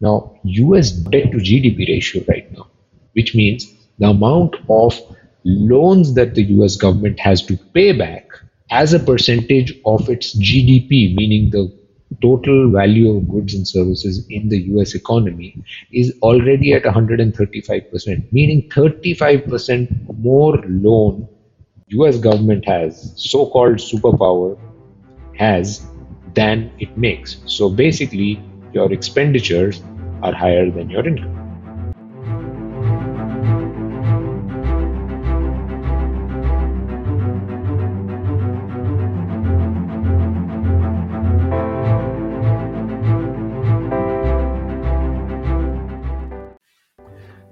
Now, US debt to GDP ratio right now, which means the amount of loans that the US government has to pay back as a percentage of its GDP, meaning the total value of goods and services in the US economy, is already at 135%, meaning 35% more loan US government has, so-called superpower has than it makes. So basically, your expenditures are higher than your income.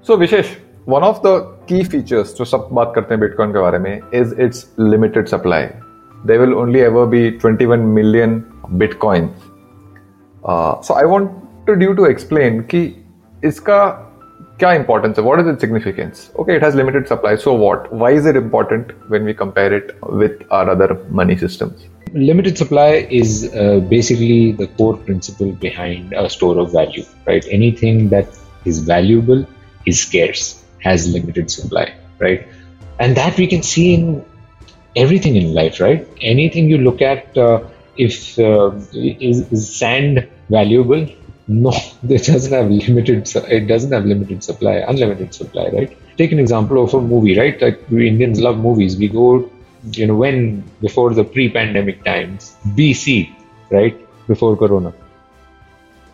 So Vishesh, one of the key features जो सब बात करते हैं bitcoin के बारे में is its limited supply. There will only ever be 21 million bitcoins. Uh, so I wanted you to explain कि इसका क्या importance है? What is its significance? Okay, it has limited supply. So what? Why is it important when we compare it with our other money systems? Limited supply is uh, basically the core principle behind a store of value, right? Anything that is valuable is scarce, has limited supply, right? And that we can see in everything in life, right? Anything you look at, uh, if uh, is, is, sand valuable? No, it doesn't have limited. It doesn't have limited supply, unlimited supply, right? Take an example of a movie, right? Like we Indians love movies. We go, you know, when before the pre-pandemic times, BC, right? Before Corona,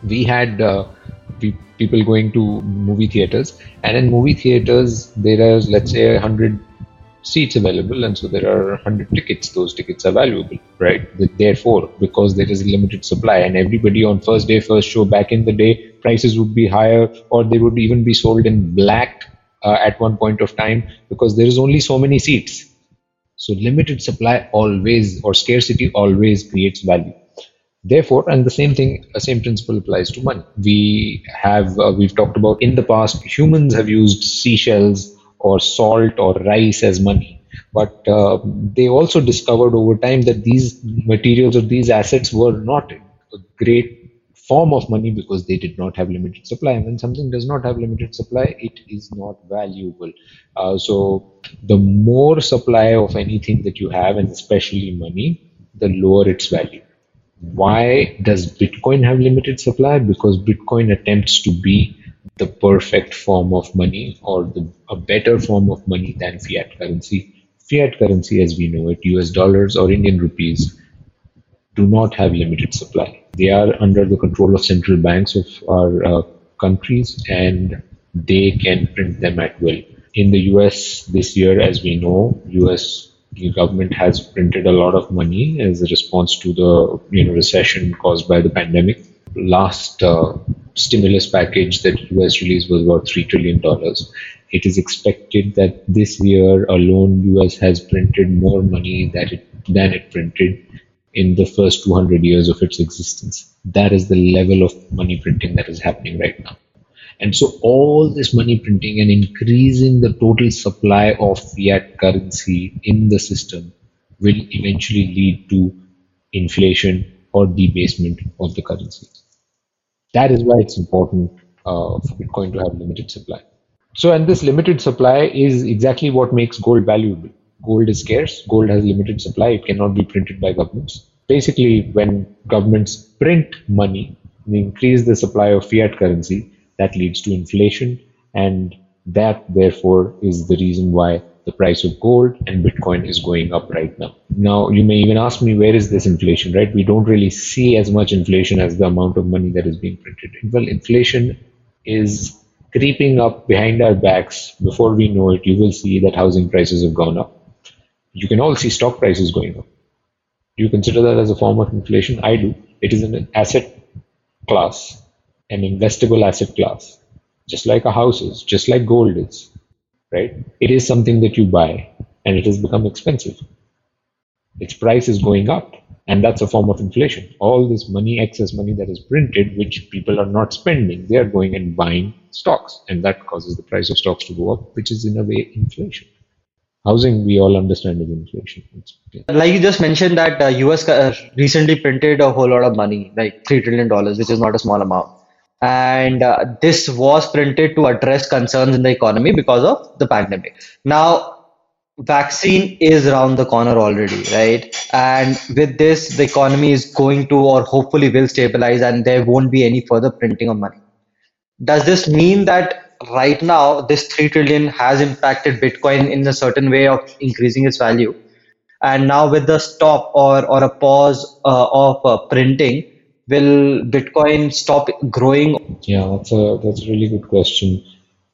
we had uh, people going to movie theaters and in movie theaters there are let's say 100 seats available and so there are 100 tickets. Those tickets are valuable right? Therefore because there is a limited supply and everybody on first day first show back in the day prices would be higher or they would even be sold in black uh, at one point of time because there is only so many seats. So limited supply always or scarcity always creates value. Therefore and the same thing uh, same principle applies to money. We have uh, we've talked about in the past humans have used seashells or salt or rice as money. But uh, they also discovered over time that these materials or these assets were not a great form of money because they did not have limited supply. And when something does not have limited supply it is not valuable. Uh, so the more supply of anything that you have and especially money the lower its value. Why does Bitcoin have limited supply? Because Bitcoin attempts to be the perfect form of money or the, a better form of money than fiat currency. Fiat currency, as we know it, US dollars or Indian rupees, do not have limited supply. They are under the control of central banks of our uh, countries and they can print them at will. In the US this year, as we know, US government has printed a lot of money as a response to the you know recession caused by the pandemic. Last uh, stimulus package that US released was about three trillion dollars. It is expected that this year alone, US has printed more money that it, than it printed in the first 200 years of its existence. That is the level of money printing that is happening right now. And so all this money printing and increasing the total supply of fiat currency in the system will eventually lead to inflation or debasement of the currency. That is why it's important uh, for Bitcoin to have limited supply. So, and this limited supply is exactly what makes gold valuable. Gold is scarce, gold has limited supply, it cannot be printed by governments. Basically, when governments print money, they increase the supply of fiat currency, that leads to inflation and that therefore is the reason why the price of gold and bitcoin is going up right now. Now you may even ask me where is this inflation right? We don't really see as much inflation as the amount of money that is being printed. Well inflation is creeping up behind our backs. Before we know it you will see that housing prices have gone up. You can all see stock prices going up. Do you consider that as a form of inflation? I do. It is an asset class an investable asset class, just like a house is, just like gold is, right? It is something that you buy and it has become expensive. Its price is going up, and that's a form of inflation. All this money, excess money that is printed, which people are not spending, they are going and buying stocks, and that causes the price of stocks to go up, which is in a way inflation housing we all understand is inflation like you just mentioned that uh, us uh, recently printed a whole lot of money like 3 trillion dollars which is not a small amount and uh, this was printed to address concerns in the economy because of the pandemic. Now, vaccine is around the corner already, right? And with this, the economy is going to or hopefully will stabilize and there won't be any further printing of money. Does this mean that right now this 3 trillion has impacted Bitcoin in a certain way of increasing its value? And now with the stop or, or a pause uh, of uh, printing, will Bitcoin stop growing? Yeah, that's a that's a really good question.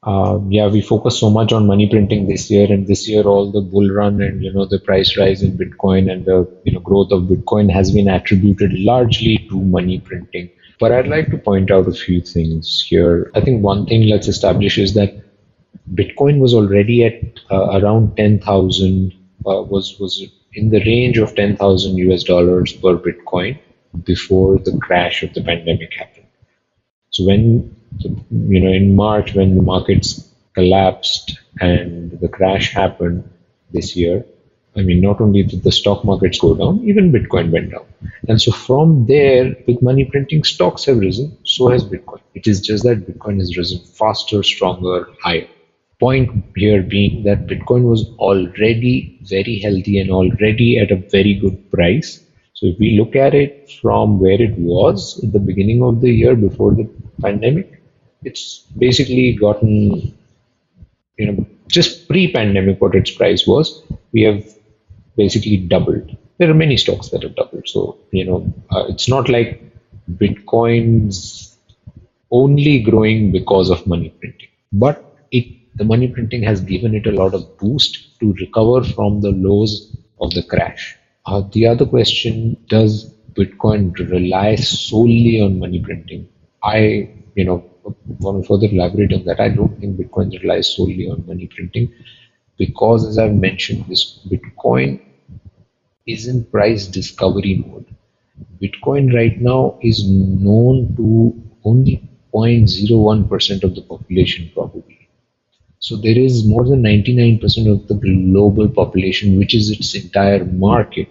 Uh, yeah, we focus so much on money printing this year, and this year all the bull run and you know the price rise in Bitcoin and the you know growth of Bitcoin has been attributed largely to money printing. But I'd like to point out a few things here. I think one thing let's establish is that Bitcoin was already at uh, around ten thousand uh, was was in the range of ten thousand US dollars per Bitcoin before the crash of the pandemic happened. So when you know in March when the markets collapsed and the crash happened this year, I mean not only did the stock markets go down, even Bitcoin went down. And so from there, with money printing, stocks have risen, so has Bitcoin. It is just that Bitcoin has risen faster, stronger, higher. Point here being that Bitcoin was already very healthy and already at a very good price so if we look at it from where it was at the beginning of the year before the pandemic, it's basically gotten, you know, just pre-pandemic what its price was, we have basically doubled. There are many stocks that have doubled. So, you know, uh, it's not like Bitcoin's only growing because of money printing, but it the money printing has given it a lot of boost to recover from the lows of the crash. Uh, the other question does Bitcoin rely solely on money printing? I, you know, want to further elaborate on that. I don't think Bitcoin relies solely on money printing because, as I've mentioned, this Bitcoin is in price discovery mode. Bitcoin right now is known to only 0.01% of the population, probably. So there is more than 99% of the global population, which is its entire market.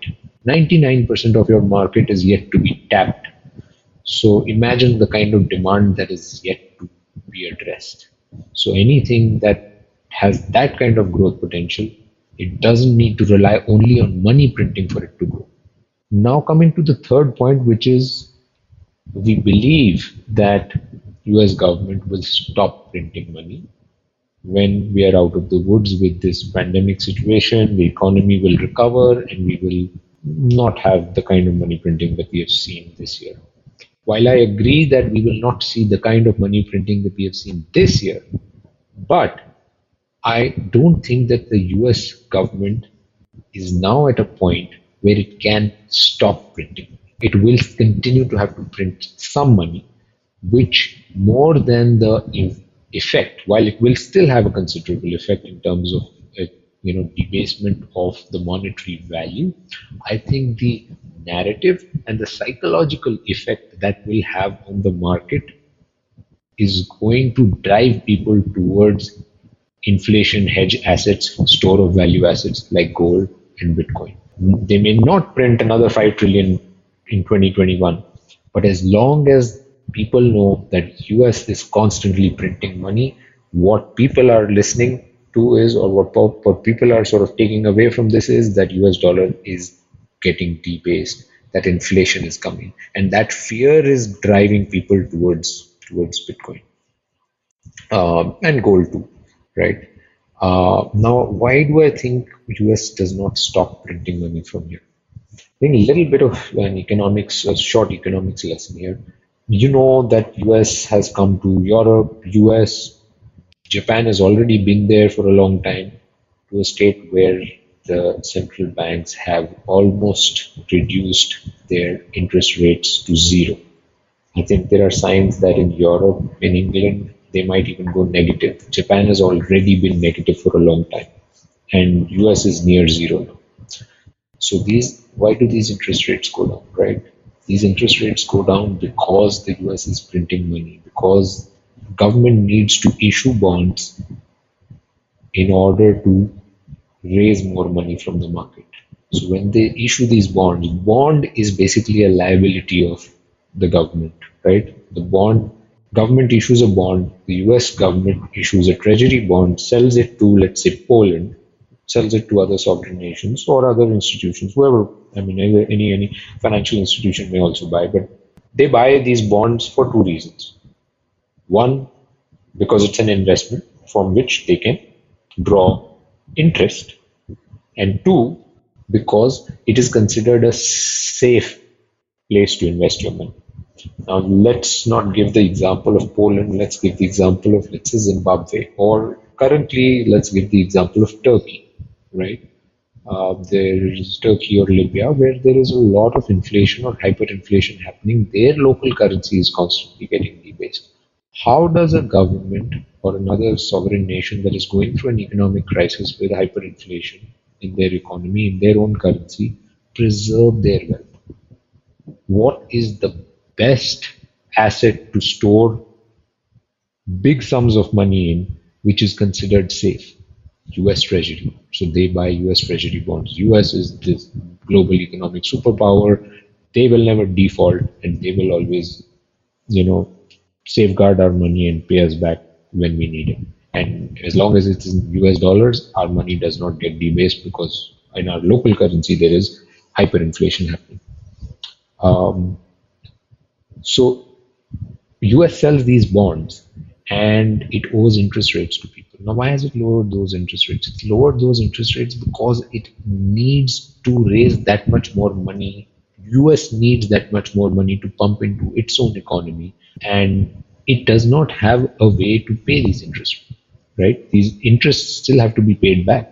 99% of your market is yet to be tapped. So imagine the kind of demand that is yet to be addressed. So anything that has that kind of growth potential, it doesn't need to rely only on money printing for it to grow. Now coming to the third point, which is we believe that US government will stop printing money when we are out of the woods with this pandemic situation, the economy will recover and we will not have the kind of money printing that we have seen this year. While I agree that we will not see the kind of money printing that we have seen this year, but I don't think that the US government is now at a point where it can stop printing. It will continue to have to print some money, which more than the effect, while it will still have a considerable effect in terms of uh, you know debasement of the monetary value, I think the narrative and the psychological effect that will have on the market is going to drive people towards inflation hedge assets, store of value assets like gold and Bitcoin. They may not print another 5 trillion in 2021, but as long as people know that US is constantly printing money. What people are listening to is, or what, what people are sort of taking away from this is that US dollar is getting debased, that inflation is coming, and that fear is driving people towards towards Bitcoin um, and gold too, right? Uh, now, why do I think US does not stop printing money from here? I think a little bit of an economics, a short economics lesson here you know that US has come to Europe, US, Japan has already been there for a long time to a state where the central banks have almost reduced their interest rates to zero. I think there are signs that in Europe, in England, they might even go negative. Japan has already been negative for a long time, and US is near zero now. So these, why do these interest rates go down, right? These interest rates go down because the US is printing money, because government needs to issue bonds in order to raise more money from the market. So when they issue these bonds, bond is basically a liability of the government, right? The bond government issues a bond, the US government issues a treasury bond, sells it to, let's say, Poland, sells it to other sovereign nations or other institutions, whoever, I mean, any, any financial institution may also buy, but they buy these bonds for two reasons. One, because it's an investment from which they can draw interest, and two, because it is considered a safe place to invest your money. Now, let's not give the example of Poland, let's give the example of, let's say, Zimbabwe, or currently, let's give the example of Turkey, right? Uh, there is Turkey or Libya, where there is a lot of inflation or hyperinflation happening. Their local currency is constantly getting debased. How does a government or another sovereign nation that is going through an economic crisis with hyperinflation in their economy, in their own currency, preserve their wealth? What is the best asset to store big sums of money in, which is considered safe? US Treasury. So they buy US Treasury bonds. US is this global economic superpower. They will never default and they will always, you know, safeguard our money and pay us back when we need it. And as long as it's in US dollars, our money does not get debased because in our local currency there is hyperinflation happening. Um, so US sells these bonds and it owes interest rates to people. Now, why has it lowered those interest rates? It's lowered those interest rates because it needs to raise that much more money. US needs that much more money to pump into its own economy, and it does not have a way to pay these interests. Right? These interests still have to be paid back.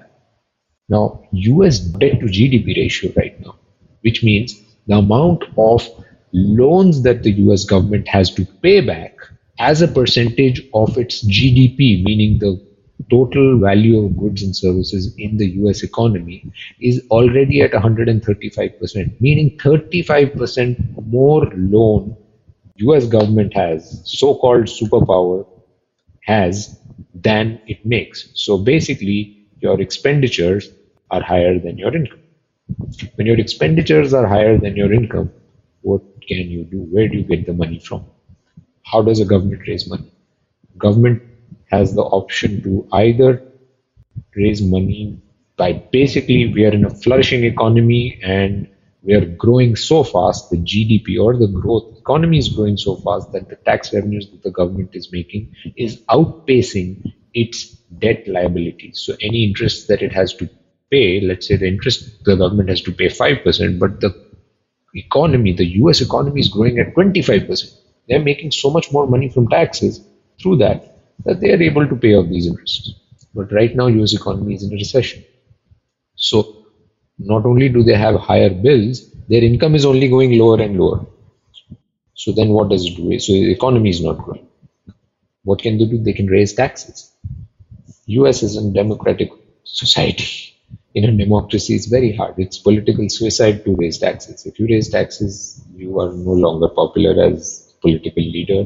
Now, US debt to GDP ratio right now, which means the amount of loans that the US government has to pay back as a percentage of its GDP, meaning the total value of goods and services in the US economy, is already at 135%, meaning 35% more loan US government has, so-called superpower has than it makes. So basically, your expenditures are higher than your income. When your expenditures are higher than your income, what can you do? Where do you get the money from? how does a government raise money? Government has the option to either raise money by basically we are in a flourishing economy and we are growing so fast, the GDP or the growth economy is growing so fast that the tax revenues that the government is making is outpacing its debt liabilities. So any interest that it has to pay, let's say the interest the government has to pay 5%, but the economy, the US economy is growing at 25%. They're making so much more money from taxes through that that they are able to pay off these interests. But right now, US economy is in a recession. So not only do they have higher bills, their income is only going lower and lower. So then what does it do? So the economy is not growing. What can they do? They can raise taxes. US is a democratic society. In a democracy, it's very hard. It's political suicide to raise taxes. If you raise taxes, you are no longer popular as political leader,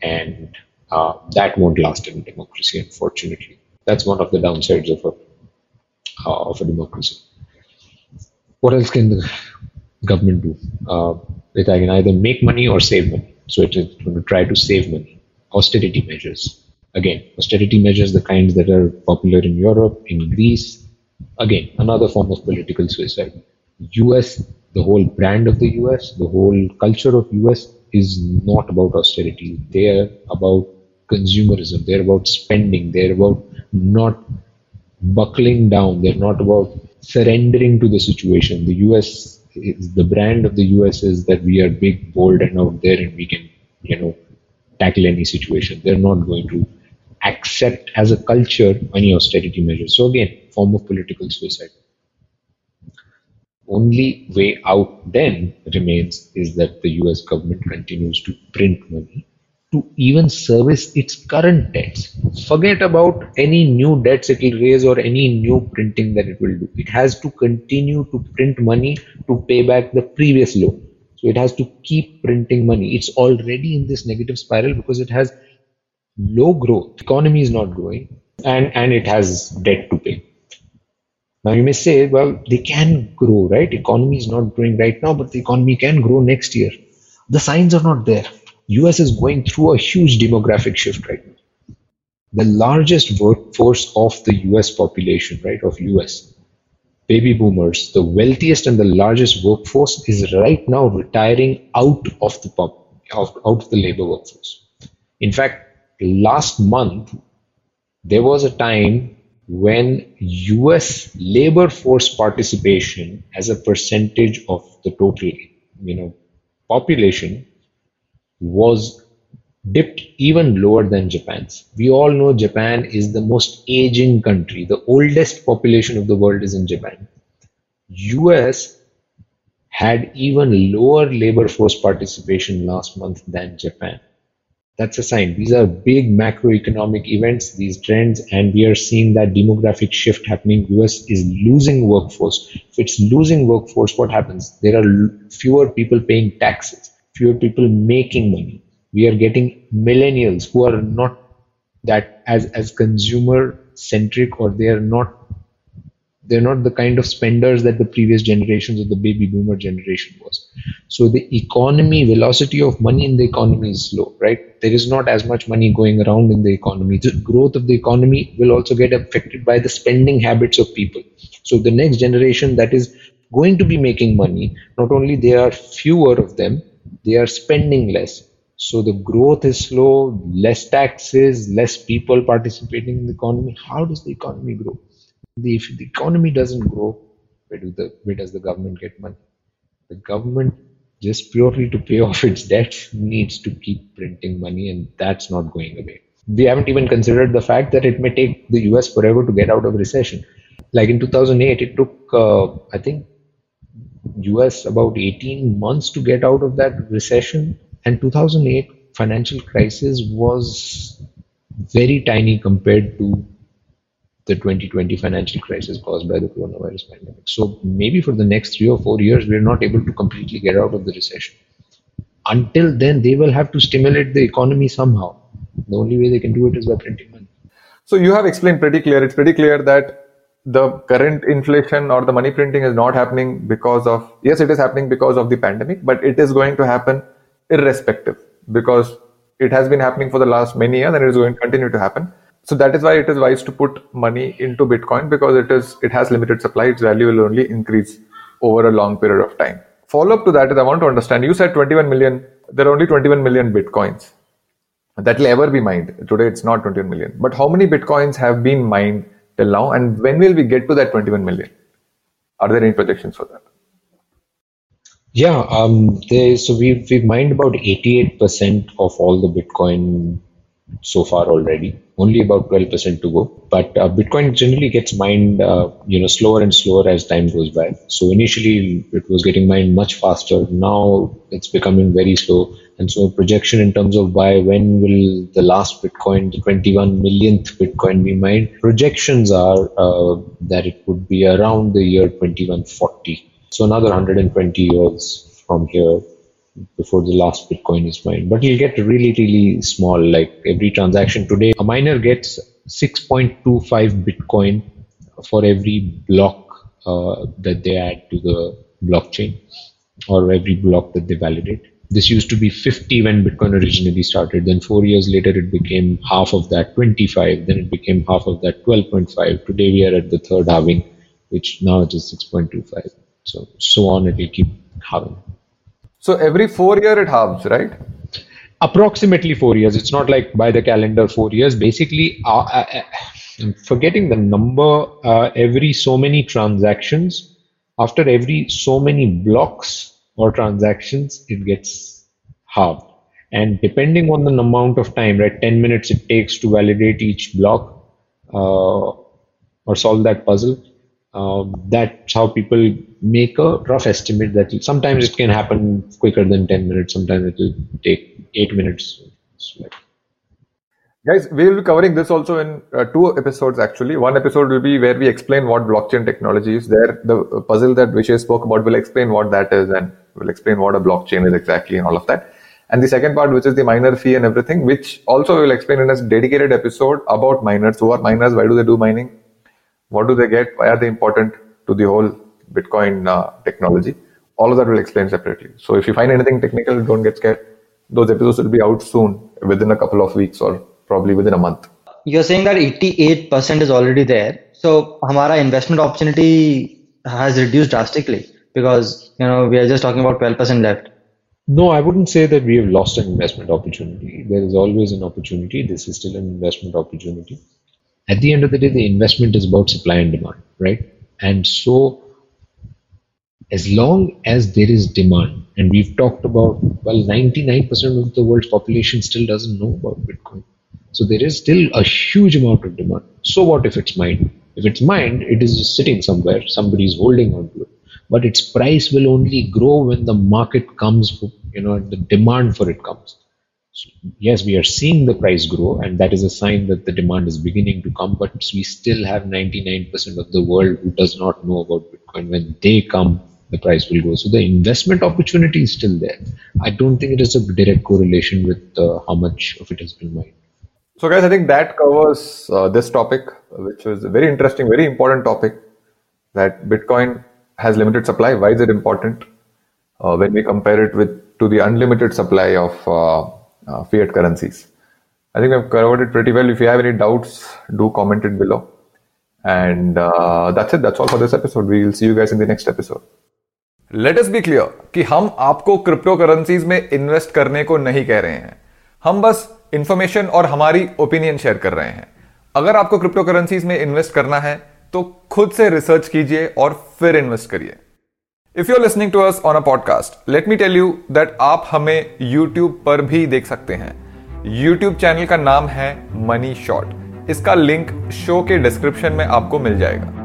and uh, that won't last in a democracy, unfortunately. That's one of the downsides of a uh, of a democracy. What else can the government do? Uh, it can either make money or save money. So it is going to try to save money. Austerity measures. Again, austerity measures, the kinds that are popular in Europe, in Greece. Again, another form of political suicide. US, the whole brand of the US, the whole culture of US is not about austerity. They're about consumerism. They're about spending. They're about not buckling down. They're not about surrendering to the situation. The US is the brand of the US is that we are big, bold, and out there, and we can, you know, tackle any situation. They're not going to accept as a culture any austerity measures. So again, form of political suicide only way out then remains is that the US government continues to print money to even service its current debts. Forget about any new debts it will raise or any new printing that it will do. It has to continue to print money to pay back the previous loan. So it has to keep printing money. It's already in this negative spiral because it has low growth. Economy is not growing and, and it has debt to pay. Now you may say, well, they can grow, right? Economy is not growing right now, but the economy can grow next year. The signs are not there. US is going through a huge demographic shift right now. The largest workforce of the US population, right, of US, baby boomers, the wealthiest and the largest workforce is right now retiring out of the pop, out of the labor workforce. In fact, last month there was a time when US labor force participation as a percentage of the total you know population was dipped even lower than Japan's. We all know Japan is the most aging country. The oldest population of the world is in Japan. US had even lower labor force participation last month than Japan that's a sign. These are big macroeconomic events, these trends, and we are seeing that demographic shift happening. US is losing workforce. If it's losing workforce, what happens? There are fewer people paying taxes, fewer people making money. We are getting millennials who are not that as as consumer centric or they are not they're not the kind of spenders that the previous generations of the baby boomer generation was. So the economy velocity of money in the economy is slow right? There is not as much money going around in the economy. The growth of the economy will also get affected by the spending habits of people. So the next generation that is going to be making money not only there are fewer of them they are spending less so the growth is slow less taxes less people participating in the economy how does the economy grow if the economy doesn't grow, where, do the, where does the government get money? The government, just purely to pay off its debts, needs to keep printing money, and that's not going away. We haven't even considered the fact that it may take the US forever to get out of recession. Like in 2008, it took, uh, I think, US about 18 months to get out of that recession. And 2008 financial crisis was very tiny compared to the 2020 financial crisis caused by the coronavirus pandemic. So maybe for the next three or four years, we're not able to completely get out of the recession. Until then, they will have to stimulate the economy somehow. The only way they can do it is by printing money. So you have explained pretty clear. It's pretty clear that the current inflation or the money printing is not happening because of yes, it is happening because of the pandemic, but it is going to happen irrespective because it has been happening for the last many years and it is going to continue to happen. So that is why it is wise to put money into bitcoin because it is it has limited supply. Its value will only increase over a long period of time. Follow up to that is i want to understand you said 21 million there are only 21 million bitcoins. That will ever be mined. Today it's not 21 million. But how many bitcoins have been mined till now and when will we get to that 21 million are there any projections for that yeah um they, so we've, we've mined about 88% of all the bitcoin so far already. Only about 12% to go. But uh, Bitcoin generally gets mined, uh, you know, slower and slower as time goes by. So initially it was getting mined much faster. Now it's becoming very slow. And so projection in terms of by when will the last Bitcoin, the 21 millionth Bitcoin be mined? Projections are uh, that it would be around the year 2140. So another 120 years from here before the last Bitcoin is mined. But you'll get really, really small. Like every transaction today, a miner gets 6.25 Bitcoin for every block uh, that they add to the blockchain or every block that they validate. This used to be 50 when Bitcoin originally started. Then four years later, it became half of that, 25. Then it became half of that, 12.5. Today we are at the third halving, which now it is 6.25. So so on, it will keep halving. So every four year it halves, right? Approximately four years. It's not like by the calendar four years. Basically, uh, uh, uh I'm forgetting the number. Uh, every so many transactions, after every so many blocks or transactions, it gets halved. And depending on the amount of time, right, 10 minutes it takes to validate each block uh, or solve that puzzle um, that's how people make a rough estimate that sometimes it can happen quicker than 10 minutes sometimes it will take 8 minutes. Guys we will be covering this also in uh, two episodes actually. One episode will be where we explain what blockchain technology is. There the puzzle that Vishay spoke about will explain what that is and will explain what a blockchain is exactly and all of that and the second part which is the miner fee and everything which also we will explain in a dedicated episode about miners who are miners why do they do mining what do they get? Why are they important to the whole Bitcoin uh, technology? All of that will explain separately. So if you find anything technical, don't get scared. those episodes will be out soon within a couple of weeks or probably within a month. You're saying that 88% is already there. So our investment opportunity has reduced drastically because you know we are just talking about 12% left. No, I wouldn't say that we have lost an investment opportunity. There is always an opportunity. This is still an investment opportunity. At the end of the day, the investment is about supply and demand, right? And so, as long as there is demand, and we've talked about, well, 99% of the world's population still doesn't know about Bitcoin. So there is still a huge amount of demand. So what if it's mined? If it's mined, it is just sitting somewhere, somebody is holding on to it. But its price will only grow when the market comes, you know, the demand for it comes. So yes, we are seeing the price grow, and that is a sign that the demand is beginning to come. But we still have 99% of the world who does not know about Bitcoin. When they come, the price will go. So the investment opportunity is still there. I don't think it is a direct correlation with uh, how much of it has been mined. So, guys, I think that covers uh, this topic, which was a very interesting, very important topic that Bitcoin has limited supply. Why is it important uh, when we compare it with to the unlimited supply of uh, uh fiat currencies? I think we've covered it pretty well. If you have any doubts, do comment it below. And uh, that's it. That's all for this episode. We'll see you guys in the next episode. Let us be clear कि हम आपको crypto currencies में invest करने को नहीं कह रहे हैं हम बस इंफॉर्मेशन और हमारी ओपिनियन शेयर कर रहे हैं अगर आपको क्रिप्टो करेंसीज में इन्वेस्ट करना है तो खुद से रिसर्च कीजिए और फिर इन्वेस्ट करिए। If you are listening to us on a podcast let me tell you that आप हमें यूट्यूब पर भी देख सकते हैं। यूट्यूब चैनल का नाम है मनी शॉर्ट इसका लिंक शो के डिस्क्रिप्शन में आपको मिल जाएगा।